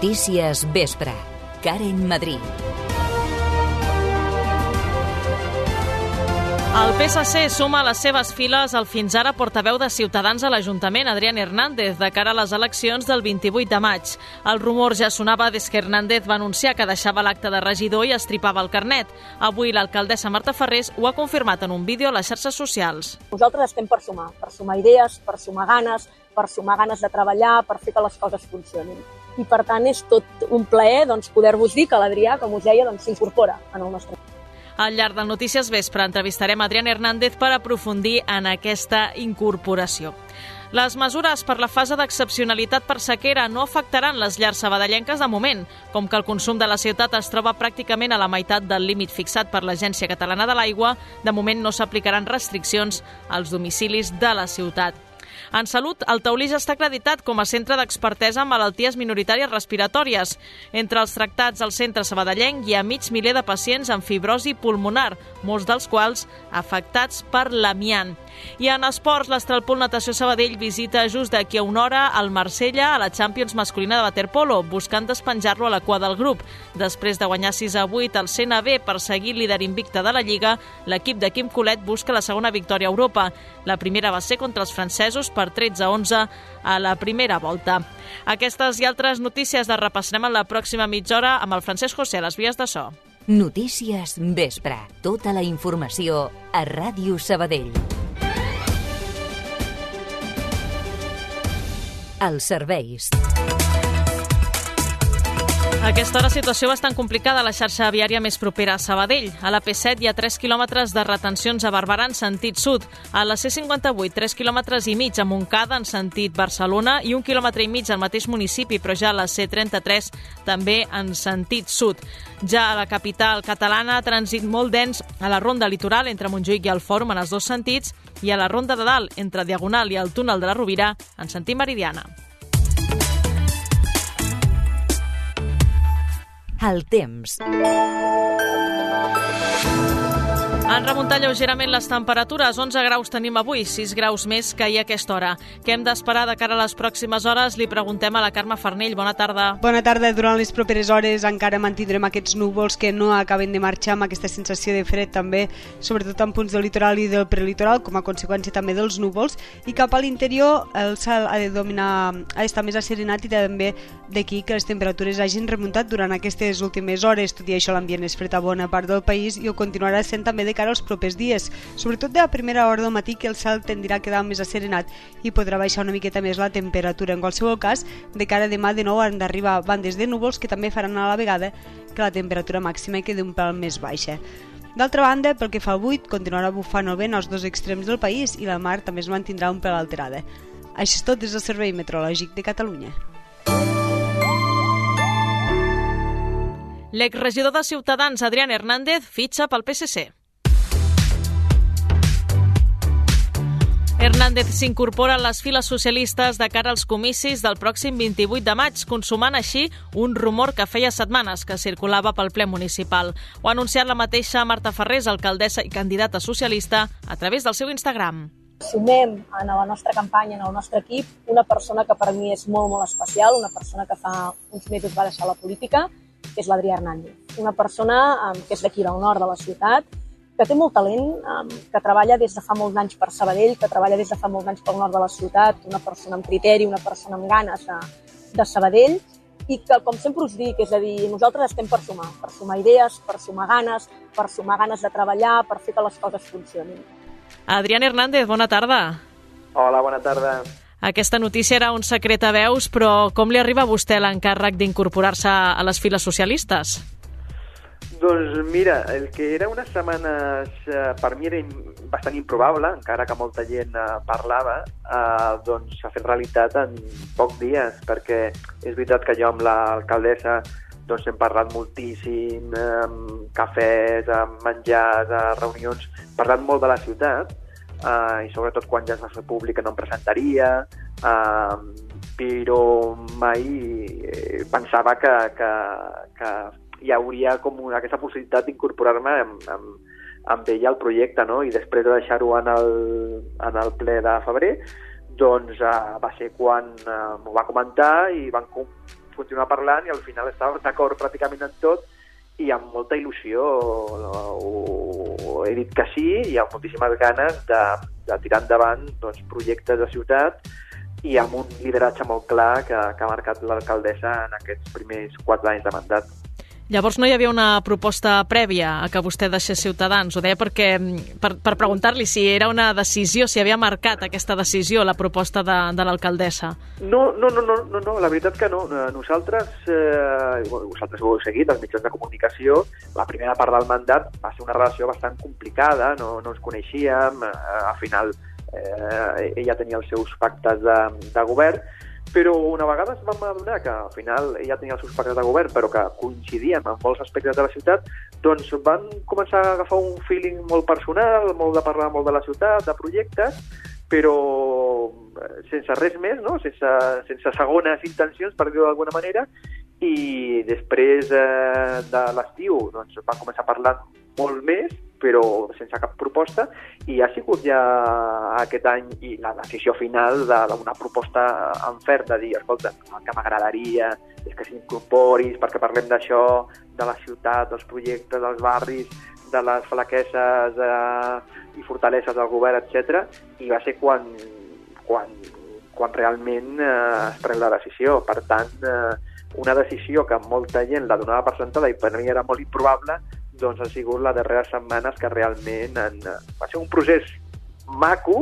Notícies Vespre. Karen Madrid. El PSC suma a les seves files el fins ara portaveu de Ciutadans a l'Ajuntament, Adrián Hernández, de cara a les eleccions del 28 de maig. El rumor ja sonava des que Hernández va anunciar que deixava l'acte de regidor i estripava el carnet. Avui l'alcaldessa Marta Ferrés ho ha confirmat en un vídeo a les xarxes socials. Nosaltres estem per sumar, per sumar idees, per sumar ganes, per sumar ganes de treballar, per fer que les coses funcionin. I per tant és tot un plaer doncs, poder-vos dir que l'Adrià, com us deia, doncs, s'incorpora doncs, en el nostre al llarg del Notícies Vespre entrevistarem Adrián Hernández per aprofundir en aquesta incorporació. Les mesures per la fase d'excepcionalitat per sequera no afectaran les llars sabadellenques de moment, com que el consum de la ciutat es troba pràcticament a la meitat del límit fixat per l'Agència Catalana de l'Aigua, de moment no s'aplicaran restriccions als domicilis de la ciutat. En salut, el Taulí ja està acreditat com a centre d'expertesa en malalties minoritàries respiratòries. Entre els tractats al centre sabadellenc hi ha mig miler de pacients amb fibrosi pulmonar, molts dels quals afectats per l'amiant. I en esports, l'Estralpool Natació Sabadell visita just d'aquí a una hora al Marsella a la Champions masculina de waterpolo, buscant despenjar-lo a la cua del grup. Després de guanyar 6 a 8 al CNB per seguir líder invicte de la Lliga, l'equip de Quim Colet busca la segona victòria a Europa. La primera va ser contra els francesos per 13 a 11 a la primera volta. Aquestes i altres notícies les repassarem en la pròxima mitja hora amb el Francesc José a les vies de so. Notícies Vespre. Tota la informació a Ràdio Sabadell. Els serveis. Aquesta hora, situació bastant complicada a la xarxa viària més propera a Sabadell. A la P7 hi ha 3 quilòmetres de retencions a Barberà en sentit sud. A la C58, 3 quilòmetres i mig a Montcada en sentit Barcelona i un quilòmetre i mig al mateix municipi, però ja a la C33 també en sentit sud. Ja a la capital catalana, trànsit molt dens a la ronda litoral entre Montjuïc i el Fòrum en els dos sentits i a la ronda de dalt entre Diagonal i el túnel de la Rovira en sentit meridiana. El temps. Han remuntat lleugerament les temperatures. 11 graus tenim avui, 6 graus més que ahir a aquesta hora. Què hem d'esperar de cara a les pròximes hores? Li preguntem a la Carme Farnell. Bona tarda. Bona tarda. Durant les properes hores encara mantindrem aquests núvols que no acaben de marxar amb aquesta sensació de fred també, sobretot en punts del litoral i del prelitoral, com a conseqüència també dels núvols. I cap a l'interior el cel ha de dominar, ha d'estar més asserenat i també d'aquí que les temperatures hagin remuntat durant aquestes últimes hores. Tot i això l'ambient és fred a bona part del país i ho continuarà sent també de cara als propers dies, sobretot de la primera hora del matí que el cel tendirà a quedar més asserenat i podrà baixar una miqueta més la temperatura. En qualsevol cas, de cara a demà de nou han d'arribar bandes de núvols que també faran a la vegada que la temperatura màxima quedi un pèl més baixa. D'altra banda, pel que fa al buit, continuarà bufant el vent als dos extrems del país i la mar també es mantindrà un pèl alterada. Això és tot des del Servei Meteorològic de Catalunya. L'exregidor de Ciutadans, Adrián Hernández, fitxa pel PSC. Hernández s'incorpora a les files socialistes de cara als comicis del pròxim 28 de maig, consumant així un rumor que feia setmanes que circulava pel ple municipal. Ho ha anunciat la mateixa Marta Ferrés, alcaldessa i candidata socialista, a través del seu Instagram. Sumem en la nostra campanya, en el nostre equip, una persona que per mi és molt, molt especial, una persona que fa uns mesos va deixar la política, que és l'Adrià Hernández. Una persona que és d'aquí del nord de la ciutat, que té molt talent, que treballa des de fa molts anys per Sabadell, que treballa des de fa molts anys pel nord de la ciutat, una persona amb criteri, una persona amb ganes de, de Sabadell, i que, com sempre us dic, és a dir, nosaltres estem per sumar, per sumar idees, per sumar ganes, per sumar ganes de treballar, per fer que les coses funcionin. Adrián Hernández, bona tarda. Hola, bona tarda. Aquesta notícia era un secret a veus, però com li arriba a vostè l'encàrrec d'incorporar-se a les files socialistes? Doncs mira, el que era unes setmanes eh, per mi era bastant improbable, encara que molta gent eh, parlava, eh, doncs s'ha fet realitat en pocs dies, perquè és veritat que jo amb l'alcaldessa doncs hem parlat moltíssim, amb cafès, amb menjars, a reunions, parlant molt de la ciutat, eh, i sobretot quan ja es va fer públic no em presentaria, eh, però mai eh, pensava que, que, que hi hauria com una, aquesta possibilitat d'incorporar-me amb, amb, amb ella al projecte, no? I després de deixar-ho en, el, en el ple de febrer, doncs uh, va ser quan uh, m'ho va comentar i van, continuar parlant i al final estàvem d'acord pràcticament en tot i amb molta il·lusió ho, he dit que sí i amb moltíssimes ganes de, de tirar endavant doncs, projectes de ciutat i amb un lideratge molt clar que, que ha marcat l'alcaldessa en aquests primers quatre anys de mandat. Llavors no hi havia una proposta prèvia a que vostè deixés Ciutadans? Ho deia perquè, per, per preguntar-li si era una decisió, si havia marcat aquesta decisió la proposta de, de l'alcaldessa. No, no, no, no, no, no, la veritat que no. Nosaltres, eh, vosaltres ho heu seguit, els mitjans de comunicació, la primera part del mandat va ser una relació bastant complicada, no, no ens coneixíem, eh, al final eh, ella tenia els seus pactes de, de govern, però una vegada ens vam adonar que al final ella tenia els seus pactes de govern però que coincidien en molts aspectes de la ciutat, doncs van començar a agafar un feeling molt personal, molt de parlar molt de la ciutat, de projectes, però eh, sense res més, no? sense, sense segones intencions, per dir-ho d'alguna manera, i després eh, de l'estiu doncs, van començar a parlar molt més però sense cap proposta, i ha sigut ja aquest any i la decisió final d'una proposta en fer, de dir, escolta, el que m'agradaria és que s'incorporis perquè parlem d'això, de la ciutat, dels projectes, dels barris, de les flaqueses eh, i fortaleses del govern, etc. I va ser quan, quan, quan realment eh, es pren la decisió. Per tant, eh, una decisió que molta gent la donava per sentada i per mi era molt improbable, doncs ha sigut les darreres setmanes que realment han, va ser un procés maco,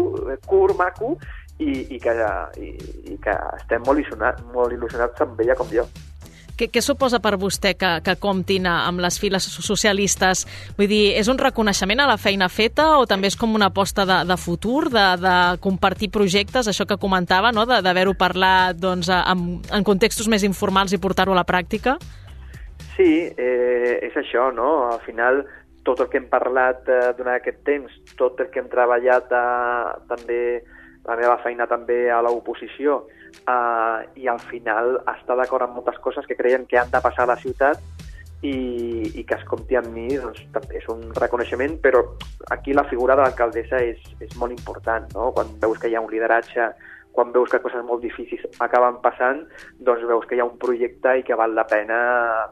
curt, maco, i, i, que, i, i que estem molt il·lusionats, molt il·lusionats amb ella com jo. Què, què suposa per vostè que, que comptin amb les files socialistes? Vull dir, és un reconeixement a la feina feta o també és com una aposta de, de futur, de, de compartir projectes, això que comentava, no? d'haver-ho parlat doncs, en, en contextos més informals i portar-ho a la pràctica? Sí, eh, és això, no? Al final, tot el que hem parlat eh, durant aquest temps, tot el que hem treballat eh, també, la meva feina també a l'oposició, eh, i al final estar d'acord amb moltes coses que creien que han de passar a la ciutat i, i que es compti amb mi doncs, també és un reconeixement, però aquí la figura de l'alcaldessa és, és molt important, no? quan veus que hi ha un lideratge quan veus que coses molt difícils acaben passant, doncs veus que hi ha un projecte i que val la pena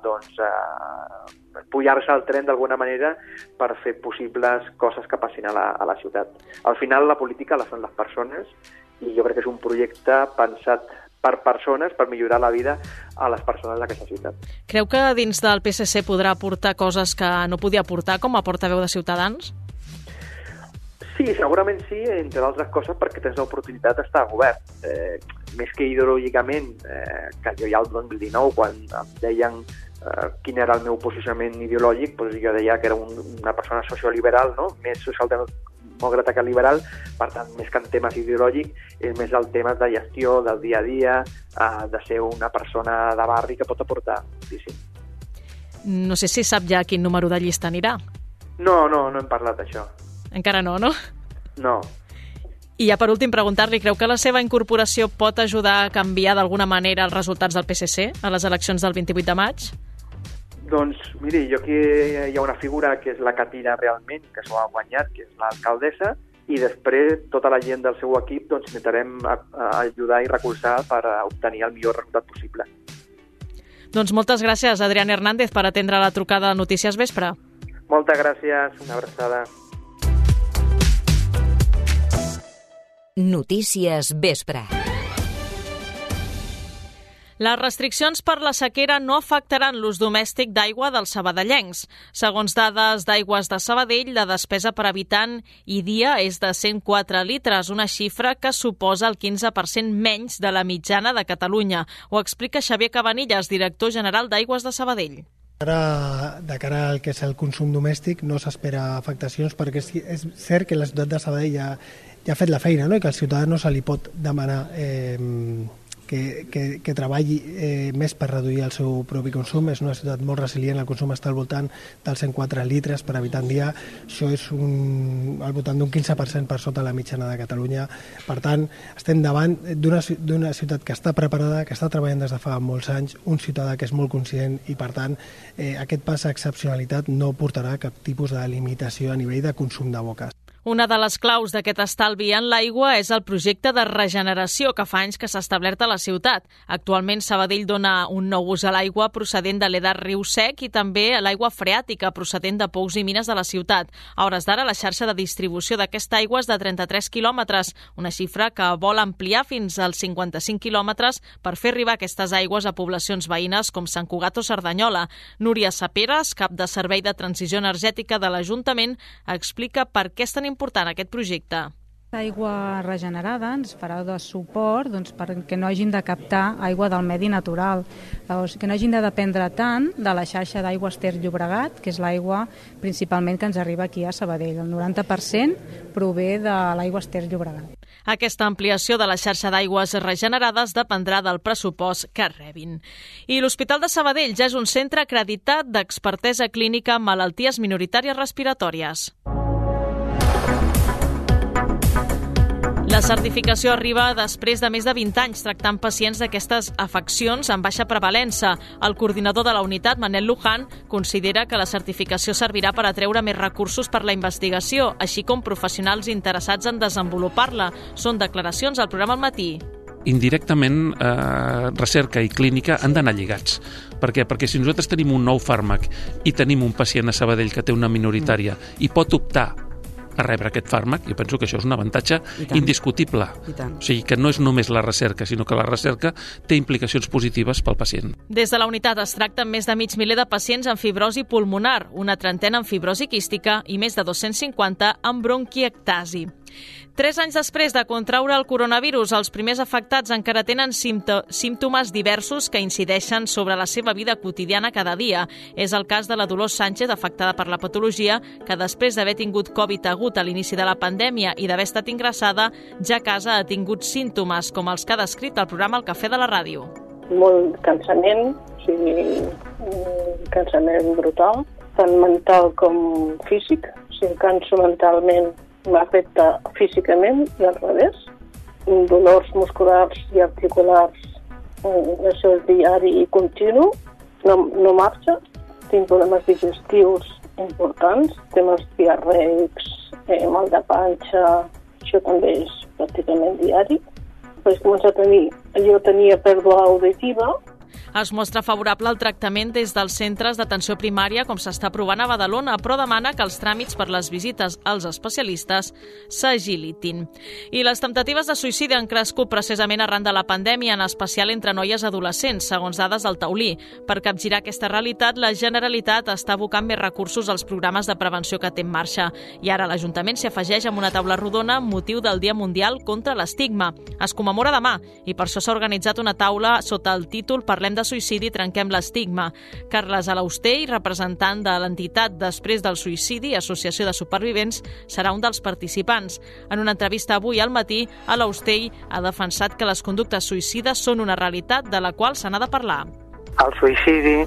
doncs, eh, pujar-se al tren d'alguna manera per fer possibles coses que passin a la, a la ciutat. Al final la política la fan les persones i jo crec que és un projecte pensat per persones, per millorar la vida a les persones d'aquesta ciutat. Creu que dins del PSC podrà aportar coses que no podia aportar com a portaveu de Ciutadans? Sí, segurament sí, entre altres coses perquè tens l'oportunitat d'estar a govern. Eh, més que ideològicament, eh, que jo ja el 2019, quan em deien eh, quin era el meu posicionament ideològic, doncs jo deia que era un, una persona socioliberal, no? més socialdemòcrata que liberal, per tant, més que en temes ideològics, és més el tema de gestió, del dia a dia, eh, de ser una persona de barri que pot aportar moltíssim. No sé si sap ja quin número de llista anirà. No, no, no hem parlat d'això. Encara no, no? No. I ja per últim preguntar-li, creu que la seva incorporació pot ajudar a canviar d'alguna manera els resultats del PSC a les eleccions del 28 de maig? Doncs, miri, jo aquí hi ha una figura que és la que tira realment, que s'ho ha guanyat, que és l'alcaldessa, i després tota la gent del seu equip doncs, intentarem ajudar i recolzar per obtenir el millor resultat possible. Doncs moltes gràcies, Adrián Hernández, per atendre la trucada de Notícies Vespre. Moltes gràcies, una abraçada. Notícies Vespre. Les restriccions per la sequera no afectaran l'ús domèstic d'aigua dels sabadellencs. Segons dades d'Aigües de Sabadell, la despesa per habitant i dia és de 104 litres, una xifra que suposa el 15% menys de la mitjana de Catalunya. Ho explica Xavier Cabanillas, director general d'Aigües de Sabadell. Ara, de cara al que és el consum domèstic no s'espera afectacions perquè és, és cert que la ciutat de Sabadell ja, ja ha fet la feina no? i que al ciutadà no se li pot demanar eh, que, que, que treballi eh, més per reduir el seu propi consum. És una ciutat molt resilient, el consum està al voltant dels 104 litres per habitant dia. Això és un, al voltant d'un 15% per sota la mitjana de Catalunya. Per tant, estem davant d'una ciutat que està preparada, que està treballant des de fa molts anys, un ciutadà que és molt conscient i, per tant, eh, aquest pas a excepcionalitat no portarà cap tipus de limitació a nivell de consum de boques. Una de les claus d'aquest estalvi en l'aigua és el projecte de regeneració que fa anys que s'ha establert a la ciutat. Actualment Sabadell dona un nou ús a l'aigua procedent de l'Edat Riu Sec i també a l'aigua freàtica procedent de pous i mines de la ciutat. A hores d'ara la xarxa de distribució d'aquesta aigua és de 33 quilòmetres, una xifra que vol ampliar fins als 55 quilòmetres per fer arribar aquestes aigües a poblacions veïnes com Sant Cugat o Cerdanyola. Núria Saperes, cap de Servei de Transició Energètica de l'Ajuntament, explica per què és tan important aquest projecte. L'aigua regenerada ens farà de suport doncs, perquè no hagin de captar aigua del medi natural, o sigui, que no hagin de dependre tant de la xarxa d'aigües Ter Llobregat, que és l'aigua principalment que ens arriba aquí a Sabadell. El 90% prové de l'aigua Ter Llobregat. Aquesta ampliació de la xarxa d'aigües regenerades dependrà del pressupost que rebin. I l'Hospital de Sabadell ja és un centre acreditat d'expertesa clínica en malalties minoritàries respiratòries. La certificació arriba després de més de 20 anys tractant pacients d'aquestes afeccions amb baixa prevalença. El coordinador de la unitat, Manel Luján, considera que la certificació servirà per atreure més recursos per la investigació, així com professionals interessats en desenvolupar-la. Són declaracions al programa al matí indirectament eh, recerca i clínica han d'anar lligats. Per què? Perquè si nosaltres tenim un nou fàrmac i tenim un pacient a Sabadell que té una minoritària i pot optar a rebre aquest fàrmac, jo penso que això és un avantatge indiscutible. O sigui, que no és només la recerca, sinó que la recerca té implicacions positives pel pacient. Des de la unitat es tracta més de mig miler de pacients amb fibrosi pulmonar, una trentena amb fibrosi quística i més de 250 amb bronquiectasi. Tres anys després de contraure el coronavirus, els primers afectats encara tenen símptomes diversos que incideixen sobre la seva vida quotidiana cada dia. És el cas de la Dolors Sánchez, afectada per la patologia, que després d'haver tingut Covid agut a l'inici de la pandèmia i d'haver estat ingressada, ja a casa ha tingut símptomes com els que ha descrit el programa El Cafè de la Ràdio. Molt cansament, o sigui, cansament brutal, tant mental com físic. O sigui, canso mentalment m'afecta físicament i al revés. Dolors musculars i articulars, això és diari i continu, no, no marxa. Tinc problemes digestius importants, temes diarreics, eh, mal de panxa, això també és pràcticament diari. Vaig començar a tenir, jo tenia pèrdua auditiva, es mostra favorable al tractament des dels centres d'atenció primària com s'està provant a Badalona, però demana que els tràmits per les visites als especialistes s'agilitin. I les temptatives de suïcidi han crescut precisament arran de la pandèmia, en especial entre noies adolescents, segons dades del Taulí. Per capgirar aquesta realitat, la Generalitat està abocant més recursos als programes de prevenció que té en marxa. I ara l'Ajuntament s'hi afegeix amb una taula rodona amb motiu del Dia Mundial contra l'estigma. Es commemora demà i per això s'ha organitzat una taula sota el títol Parlem de suïcidi trenquem l'estigma. Carles Alaustell, representant de l'entitat Després del suïcidi, Associació de Supervivents, serà un dels participants. En una entrevista avui al matí, Alaustell ha defensat que les conductes suïcides són una realitat de la qual se n'ha de parlar. El suïcidi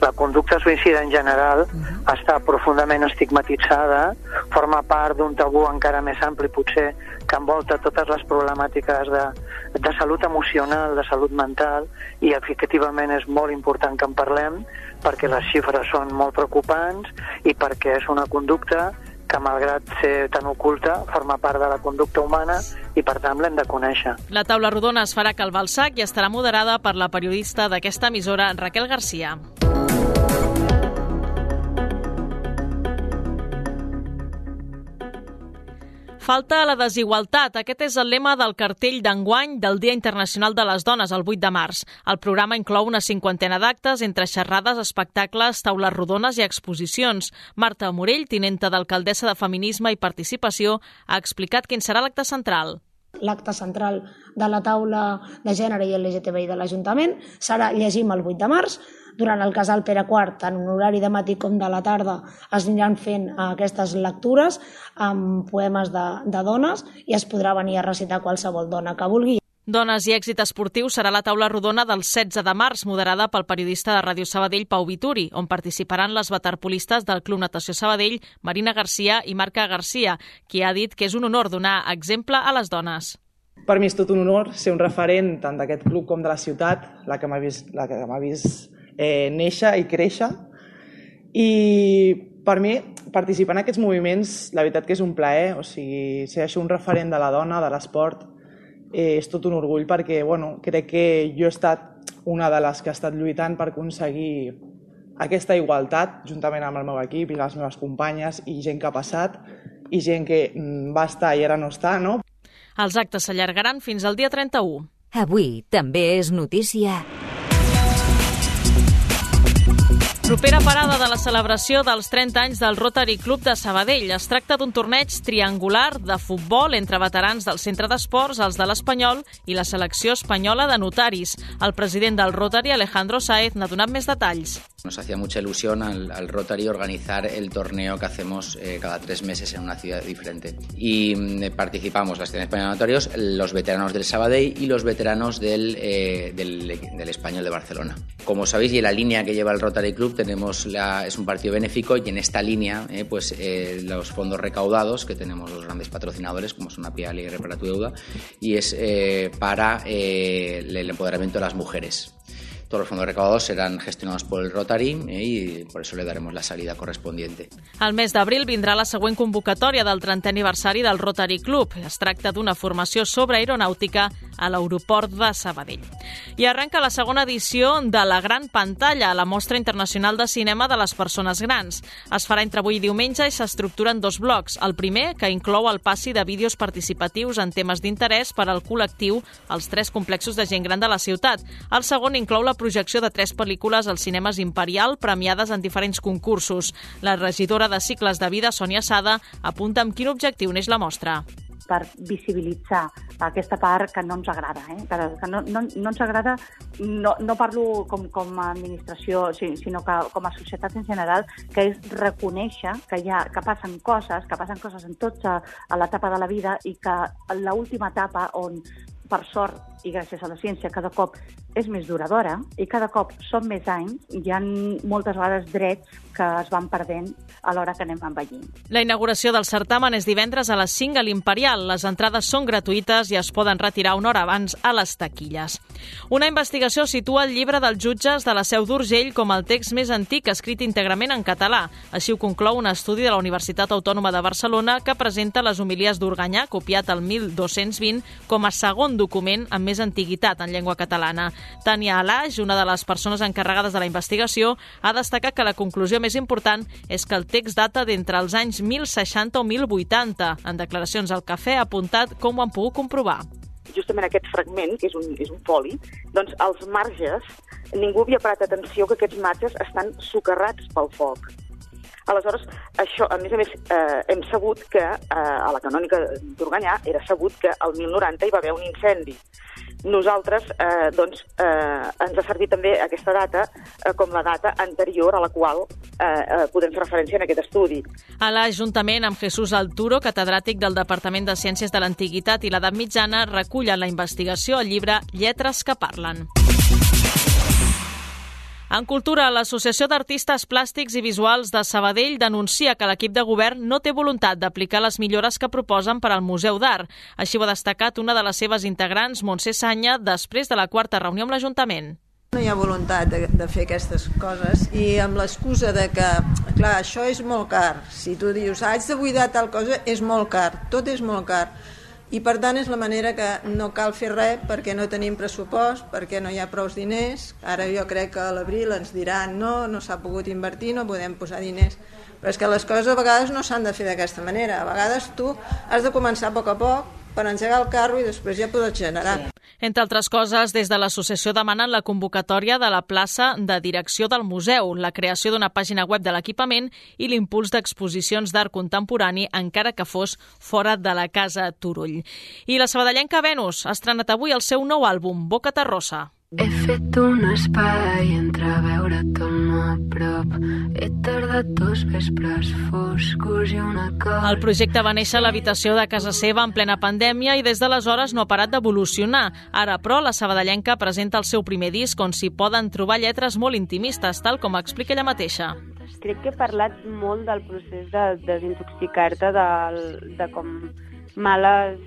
la conducta suïcida en general uh -huh. està profundament estigmatitzada, forma part d'un tabú encara més ampli potser que envolta totes les problemàtiques de, de salut emocional, de salut mental, i efectivament és molt important que en parlem perquè les xifres són molt preocupants i perquè és una conducta que malgrat ser tan oculta, forma part de la conducta humana i per tant l'hem de conèixer. La taula rodona es farà a Calbalsac i estarà moderada per la periodista d'aquesta emissora, Raquel Garcia. Falta la desigualtat. Aquest és el lema del cartell d'enguany del Dia Internacional de les Dones, el 8 de març. El programa inclou una cinquantena d'actes entre xerrades, espectacles, taules rodones i exposicions. Marta Morell, tinenta d'alcaldessa de Feminisme i Participació, ha explicat quin serà l'acte central. L'acte central de la taula de gènere i LGTBI de l'Ajuntament serà Llegim el 8 de març, durant el casal Pere IV, en un horari de matí com de la tarda, es aniran fent aquestes lectures amb poemes de, de dones i es podrà venir a recitar qualsevol dona que vulgui. Dones i èxit esportiu serà la taula rodona del 16 de març, moderada pel periodista de Ràdio Sabadell, Pau Vituri, on participaran les waterpolistes del Club Natació Sabadell, Marina Garcia i Marca Garcia, qui ha dit que és un honor donar exemple a les dones. Per mi és tot un honor ser un referent tant d'aquest club com de la ciutat, la que m'ha vist, la que m'ha vist eh, néixer i créixer i Per mi, participar en aquests moviments, la veritat que és un plaer, o sigui, ser això un referent de la dona, de l'esport, eh, és tot un orgull perquè, bueno, crec que jo he estat una de les que ha estat lluitant per aconseguir aquesta igualtat, juntament amb el meu equip i les meves companyes i gent que ha passat i gent que mm, va estar i ara no està, no? Els actes s'allargaran fins al dia 31. Avui també és notícia Propera parada de la celebració dels 30 anys del Rotary Club de Sabadell. Es tracta d'un torneig triangular de futbol entre veterans del centre d'esports, els de l'Espanyol i la selecció espanyola de notaris. El president del Rotary, Alejandro Saez, n'ha donat més detalls. Nos hacía mucha ilusión al, al Rotary organizar el torneo que hacemos eh, cada tres meses en una ciudad diferente. Y mm, participamos la Asociación Española de Notarios, los veteranos del Sabadell y los veteranos del, eh, del, del Español de Barcelona. Como sabéis, y la línea que lleva el Rotary Club tenemos la, es un partido benéfico y en esta línea eh, pues eh, los fondos recaudados que tenemos los grandes patrocinadores como son APIAL y Repara tu Deuda y es eh, para el empoderamiento de las mujeres. Todos los fondos recaudados serán gestionados por el Rotary eh, y por eso le daremos la salida correspondiente. Al mes d'abril vindrà la següent convocatòria del 30è aniversari del Rotary Club. Es tracta d'una formació sobre aeronàutica a l'aeroport de Sabadell. I arrenca la segona edició de La Gran Pantalla, la mostra internacional de cinema de les persones grans. Es farà entre avui i diumenge i s'estructura en dos blocs. El primer, que inclou el passi de vídeos participatius en temes d'interès per al col·lectiu als tres complexos de gent gran de la ciutat. El segon inclou la projecció de tres pel·lícules als cinemes Imperial premiades en diferents concursos. La regidora de cicles de vida, Sònia Sada, apunta amb quin objectiu neix la mostra per visibilitzar aquesta part que no ens agrada, eh? que, que no, no, no ens agrada, no, no parlo com, com a administració, sinó que com a societat en general, que és reconèixer que, hi ha, que passen coses, que passen coses en tots a, a l'etapa de la vida i que l'última etapa on per sort i gràcies a la ciència cada cop és més duradora i cada cop són més anys, hi ha moltes vegades drets que es van perdent a l'hora que anem envellint. La inauguració del certamen és divendres a les 5 a l'Imperial. Les entrades són gratuïtes i es poden retirar una hora abans a les taquilles. Una investigació situa el llibre dels jutges de la Seu d'Urgell com el text més antic escrit íntegrament en català. Així ho conclou un estudi de la Universitat Autònoma de Barcelona que presenta les homilies d'Organyà, copiat el 1220, com a segon document amb més antiguitat en llengua catalana. Tania Alaix, una de les persones encarregades de la investigació, ha destacat que la conclusió més important és que el text data d'entre els anys 1060 o 1080. En declaracions al cafè ha apuntat com ho han pogut comprovar justament aquest fragment, que és un, és un poli, doncs els marges, ningú havia parat atenció que aquests marges estan socarrats pel foc. Aleshores, això, a més a més, eh, hem sabut que eh, a la canònica d'Organyà era sabut que al 1090 hi va haver un incendi. Nosaltres, eh, doncs, eh, ens ha servit també aquesta data eh, com la data anterior a la qual eh, eh, podem fer referència en aquest estudi. A l'Ajuntament, amb Jesús Alturo, catedràtic del Departament de Ciències de l'Antiguitat i l'Edat Mitjana, recullen la investigació al llibre Lletres que parlen. En cultura, l'Associació d'Artistes Plàstics i Visuals de Sabadell denuncia que l'equip de govern no té voluntat d'aplicar les millores que proposen per al Museu d'Art. Així ho ha destacat una de les seves integrants, Montse Sanya, després de la quarta reunió amb l'Ajuntament. No hi ha voluntat de, de fer aquestes coses i amb l'excusa de que, clar, això és molt car. Si tu dius, haig de buidar tal cosa, és molt car, tot és molt car i per tant és la manera que no cal fer res perquè no tenim pressupost, perquè no hi ha prous diners. Ara jo crec que a l'abril ens diran no, no s'ha pogut invertir, no podem posar diners. Però és que les coses a vegades no s'han de fer d'aquesta manera. A vegades tu has de començar a poc a poc per engegar el carro i després ja pots generar. Sí. Entre altres coses, des de l'associació demanen la convocatòria de la plaça de direcció del museu, la creació d'una pàgina web de l'equipament i l'impuls d'exposicions d'art contemporani, encara que fos fora de la Casa Turull. I la sabadellenca Venus ha estrenat avui el seu nou àlbum, Boca Terrosa. He fet un espai entre veure't a prop. He tardat dos vespres foscos i una cosa... El projecte va néixer a l'habitació de casa seva en plena pandèmia i des d'aleshores no ha parat d'evolucionar. Ara, però, la sabadellenca presenta el seu primer disc on s'hi poden trobar lletres molt intimistes, tal com explica ella mateixa. Crec que he parlat molt del procés de desintoxicar-te de, de com males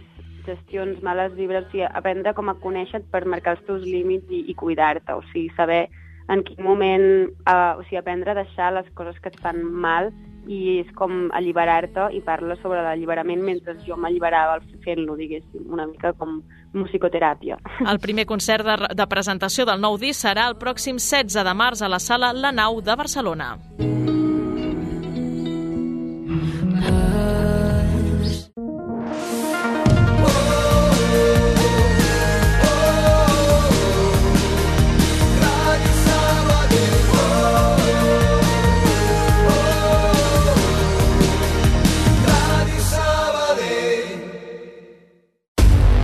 gestions, males vibres, o sigui, aprendre com a conèixer per marcar els teus límits i, i cuidar-te, o sigui, saber en quin moment, uh, o sigui, aprendre a deixar les coses que et fan mal i és com alliberar-te i parla sobre l'alliberament mentre jo m'alliberava fent-lo, diguéssim, una mica com musicoteràpia. El primer concert de, de presentació del nou disc serà el pròxim 16 de març a la sala La Nau de Barcelona.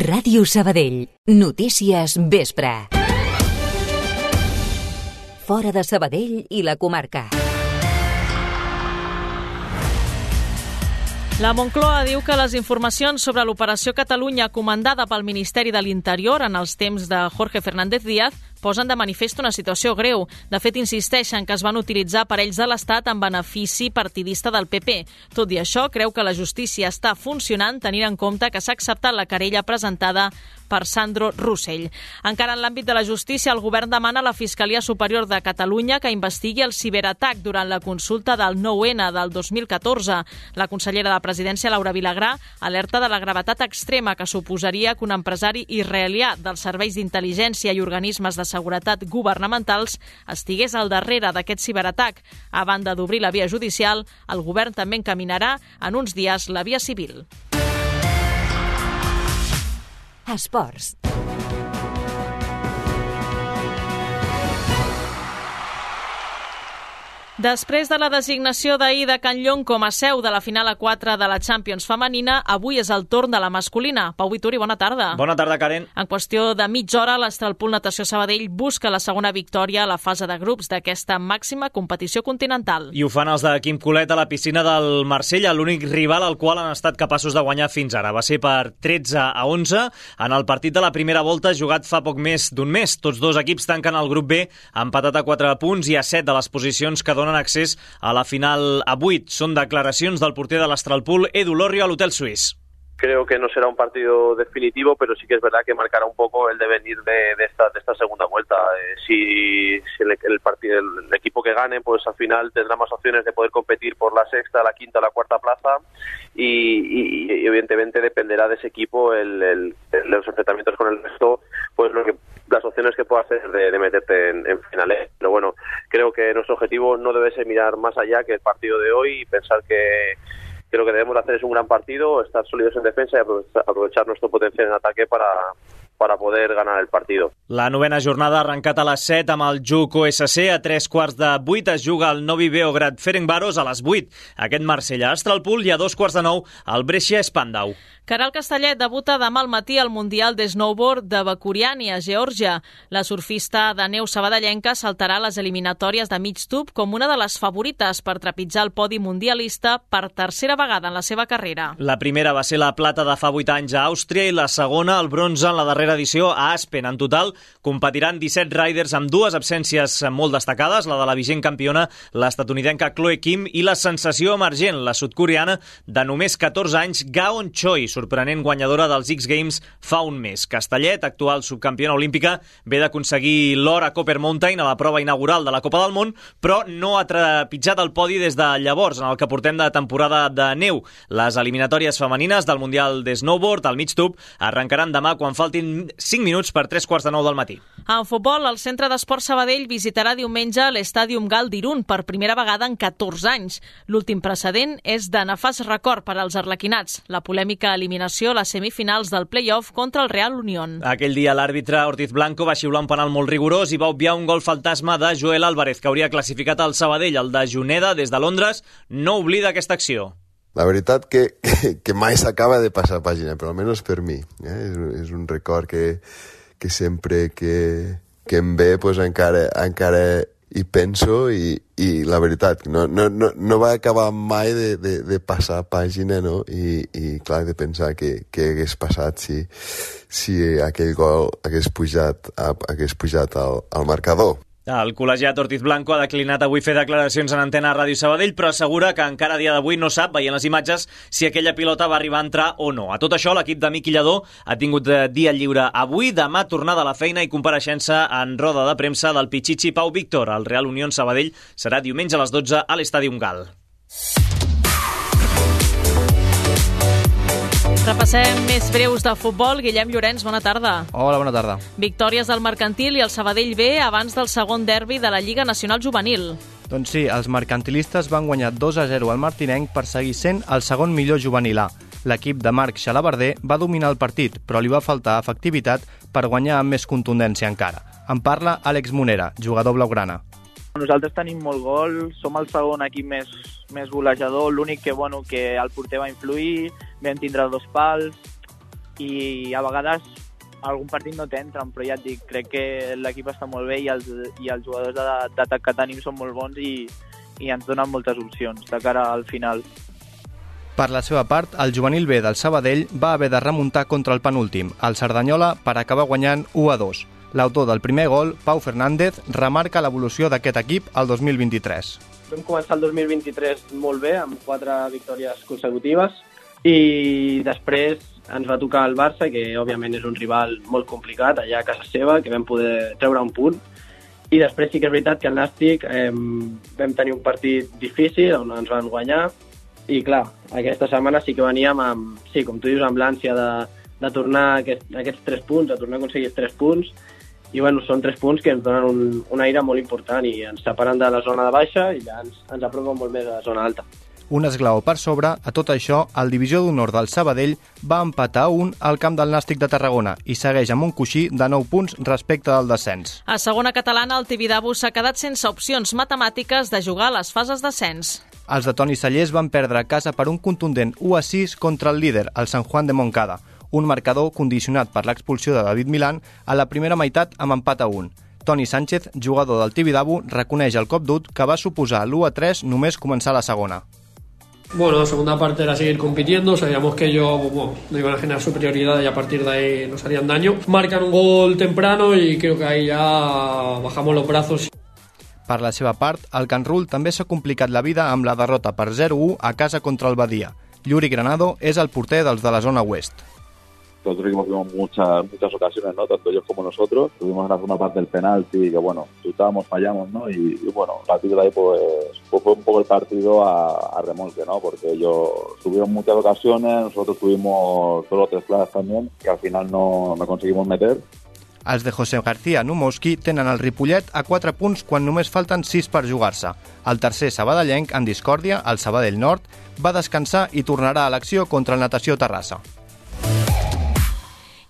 Ràdio Sabadell. Notícies vespre. Fora de Sabadell i la comarca. La Moncloa diu que les informacions sobre l'operació Catalunya comandada pel Ministeri de l'Interior en els temps de Jorge Fernández Díaz posen de manifest una situació greu. De fet, insisteixen que es van utilitzar aparells de l'Estat en benefici partidista del PP. Tot i això, creu que la justícia està funcionant tenint en compte que s'ha acceptat la querella presentada per Sandro Rossell. Encara en l'àmbit de la justícia, el govern demana a la Fiscalia Superior de Catalunya que investigui el ciberatac durant la consulta del 9-N del 2014. La consellera de Presidència, Laura Vilagrà, alerta de la gravetat extrema que suposaria que un empresari israelià dels serveis d'intel·ligència i organismes de seguretat governamentals estigués al darrere d'aquest ciberatac. A banda d'obrir la via judicial, el govern també encaminarà en uns dies la via civil. Esports. Després de la designació d'ahir de Can Llong com a seu de la final a 4 de la Champions femenina, avui és el torn de la masculina. Pau Vituri, bona tarda. Bona tarda, Karen. En qüestió de mitja hora, l'Estralpool Natació Sabadell busca la segona victòria a la fase de grups d'aquesta màxima competició continental. I ho fan els de Quim Colet a la piscina del Marsella, l'únic rival al qual han estat capaços de guanyar fins ara. Va ser per 13 a 11 en el partit de la primera volta jugat fa poc més d'un mes. Tots dos equips tanquen el grup B empatat a 4 punts i a 7 de les posicions que donen accés a la final a 8. Són declaracions del porter de l'Astralpool, Edu Lorrio, a l'Hotel Suís. creo que no será un partido definitivo, pero sí que es verdad que marcará un poco el devenir de, de esta, de esta segunda vuelta. Eh, si, si el, el, partido, el, el, equipo que gane, pues al final tendrá más opciones de poder competir por la sexta, la quinta, la cuarta plaza y, y, y evidentemente dependerá de ese equipo el, los enfrentamientos con el resto, pues lo que las opciones que pueda hacer de, meterte en, finales. Pero bueno, creo que nuestro objetivo no debe ser mirar más allá que el partido de hoy y pensar que que lo que debemos hacer es un gran partido, estar sólidos en defensa y aprovechar, aprovechar nuestro potencial en ataque para, para poder ganar el partido. La novena jornada ha arrencat a les 7 amb el JUC OSC. A tres quarts de 8 es juga el Novi Beograd Ferencvaros a les 8. Aquest Marsella Astralpool i a dos quarts de 9 el Brescia Spandau. Caral Castellet debuta demà al matí al Mundial de Snowboard de Bakuriani, a Geòrgia. La surfista de neu sabadellenca saltarà les eliminatòries de mig tub com una de les favorites per trepitjar el podi mundialista per tercera vegada en la seva carrera. La primera va ser la plata de fa 8 anys a Àustria i la segona el bronze en la darrera edició a Aspen. En total, competiran 17 riders amb dues absències molt destacades, la de la vigent campiona, l'estatunidenca Chloe Kim, i la sensació emergent, la sudcoreana de només 14 anys, Gaon Choi, sorprenent guanyadora dels X Games fa un mes. Castellet, actual subcampiona olímpica, ve d'aconseguir l'or a Copper Mountain a la prova inaugural de la Copa del Món, però no ha trepitjat el podi des de llavors, en el que portem de temporada de neu. Les eliminatòries femenines del Mundial de Snowboard, al mig tub, arrencaran demà quan faltin 5 minuts per 3 quarts de 9 del matí. En futbol, el Centre d'Esport Sabadell visitarà diumenge l'Estàdium Gal d'Irun per primera vegada en 14 anys. L'últim precedent és de nefast record per als arlequinats, la polèmica eliminació a les semifinals del play-off contra el Real Unión. Aquell dia l'àrbitre Ortiz Blanco va xiular un penal molt rigorós i va obviar un gol fantasma de Joel Álvarez, que hauria classificat el Sabadell. El de Juneda, des de Londres, no oblida aquesta acció. La veritat que, que, que mai s'acaba de passar pàgina, però almenys per mi. Eh? És, és un record que, que sempre que, que em ve pues, encara, encara i penso i, i la veritat, no, no, no, no va acabar mai de, de, de passar pàgina, no? I, i clar, de pensar que, que hagués passat si, si aquell gol hagués pujat, hagués pujat al, al marcador. El col·legiat Ortiz Blanco ha declinat avui fer declaracions en antena a Ràdio Sabadell, però assegura que encara a dia d'avui no sap, veient les imatges, si aquella pilota va arribar a entrar o no. A tot això, l'equip de Miqui Lledó ha tingut eh, dia lliure avui, demà tornada a la feina i compareixença en roda de premsa del Pichichi Pau Víctor. El Real Unión Sabadell serà diumenge a les 12 a l'Estadi Repassem més breus de futbol. Guillem Llorenç, bona tarda. Hola, bona tarda. Victòries del Mercantil i el Sabadell B abans del segon derbi de la Lliga Nacional Juvenil. Doncs sí, els mercantilistes van guanyar 2 a 0 al Martinenc per seguir sent el segon millor juvenil A. L'equip de Marc Xalabarder va dominar el partit, però li va faltar efectivitat per guanyar amb més contundència encara. En parla Àlex Monera, jugador blaugrana. Nosaltres tenim molt gol, som el segon equip més, més golejador, l'únic que, bueno, que el porter va influir, vam tindre dos pals i a vegades algun partit no t'entren, però ja et dic, crec que l'equip està molt bé i els, i els jugadors d'atac que tenim són molt bons i, i ens donen moltes opcions de cara al final. Per la seva part, el juvenil B del Sabadell va haver de remuntar contra el penúltim, el Cerdanyola, per acabar guanyant 1 a 2. L'autor del primer gol, Pau Fernández, remarca l'evolució d'aquest equip al 2023. Vam començar el 2023 molt bé, amb quatre victòries consecutives, i després ens va tocar el Barça, que òbviament és un rival molt complicat, allà a casa seva, que vam poder treure un punt, i després sí que és veritat que el Nàstic eh, vam tenir un partit difícil on ens van guanyar. I clar, aquesta setmana sí que veníem amb, sí, com tu dius, amb l'ànsia de, de tornar aquest, aquests tres punts, de tornar a aconseguir els tres punts i bueno, són tres punts que ens donen un, un aire molt important i ens separen de la zona de baixa i ja ens, ens apropen molt més a la zona alta. Un esglaó per sobre, a tot això, el divisió d'honor del Sabadell va empatar un al camp del Nàstic de Tarragona i segueix amb un coixí de 9 punts respecte del descens. A segona catalana, el Tibidabo s'ha quedat sense opcions matemàtiques de jugar a les fases d'ascens. Els de Toni Sallés van perdre a casa per un contundent 1 a 6 contra el líder, el San Juan de Moncada un marcador condicionat per l'expulsió de David Milán a la primera meitat amb empat a 1. Toni Sánchez, jugador del Tibidabo, reconeix el cop dut que va suposar l'1 a 3 només començar la segona. Bueno, la segunda parte era seguir compitiendo, sabíamos que ellos bueno, no iban a generar superioridad y a partir de ahí nos harían daño. Marcan un gol temprano y creo que ahí ya bajamos los brazos. Per la seva part, el Can Rull també s'ha complicat la vida amb la derrota per 0-1 a casa contra el Badia. Lluri Granado és el porter dels de la zona oest. Nosotros tuvimos muchas, muchas ocasiones, ¿no? Tanto ellos como nosotros. Tuvimos la segunda parte del penalti, que bueno, chutábamos, fallamos, ¿no? Y, y bueno, a partir de ahí pues, pues, fue un poco el partido a, a, remolque, ¿no? Porque ellos tuvieron muchas ocasiones, nosotros tuvimos solo tres claras también, que al final no, no conseguimos meter. Els de José García Numoski tenen el Ripollet a 4 punts quan només falten 6 per jugar-se. El tercer sabadellenc, en discòrdia, el Sabadell Nord, va descansar i tornarà a l'acció contra el Natació Terrassa.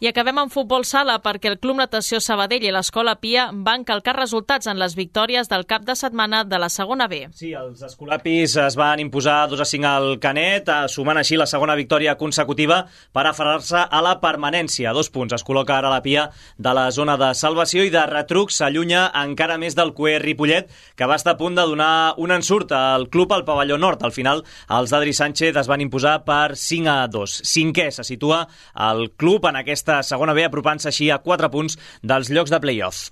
I acabem amb futbol sala perquè el Club Natació Sabadell i l'Escola Pia van calcar resultats en les victòries del cap de setmana de la segona B. Sí, els escolapis es van imposar 2 a 5 al Canet, eh, sumant així la segona victòria consecutiva per aferrar-se a la permanència. Dos punts es col·loca ara la Pia de la zona de salvació i de retruc s'allunya encara més del Cué Ripollet, que va estar a punt de donar un ensurt al club al pavelló nord. Al final, els d'Adri Sánchez es van imposar per 5 a 2. Cinquè se situa el club en aquesta aquesta segona B, apropant-se així a 4 punts dels llocs de play-off.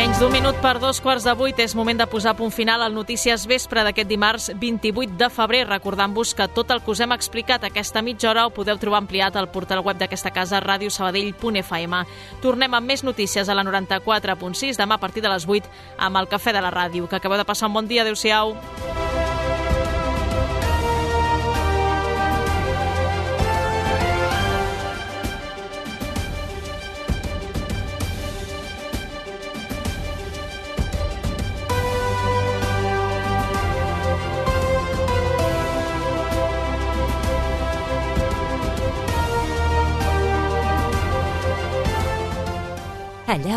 Menys d'un minut per dos quarts de vuit és moment de posar punt final al Notícies Vespre d'aquest dimarts 28 de febrer, recordant-vos que tot el que us hem explicat aquesta mitja hora ho podeu trobar ampliat al portal web d'aquesta casa radiosabadell.fm. Tornem amb més notícies a la 94.6 demà a partir de les 8 amb el Cafè de la Ràdio. Que acabeu de passar un bon dia. Adéu-siau.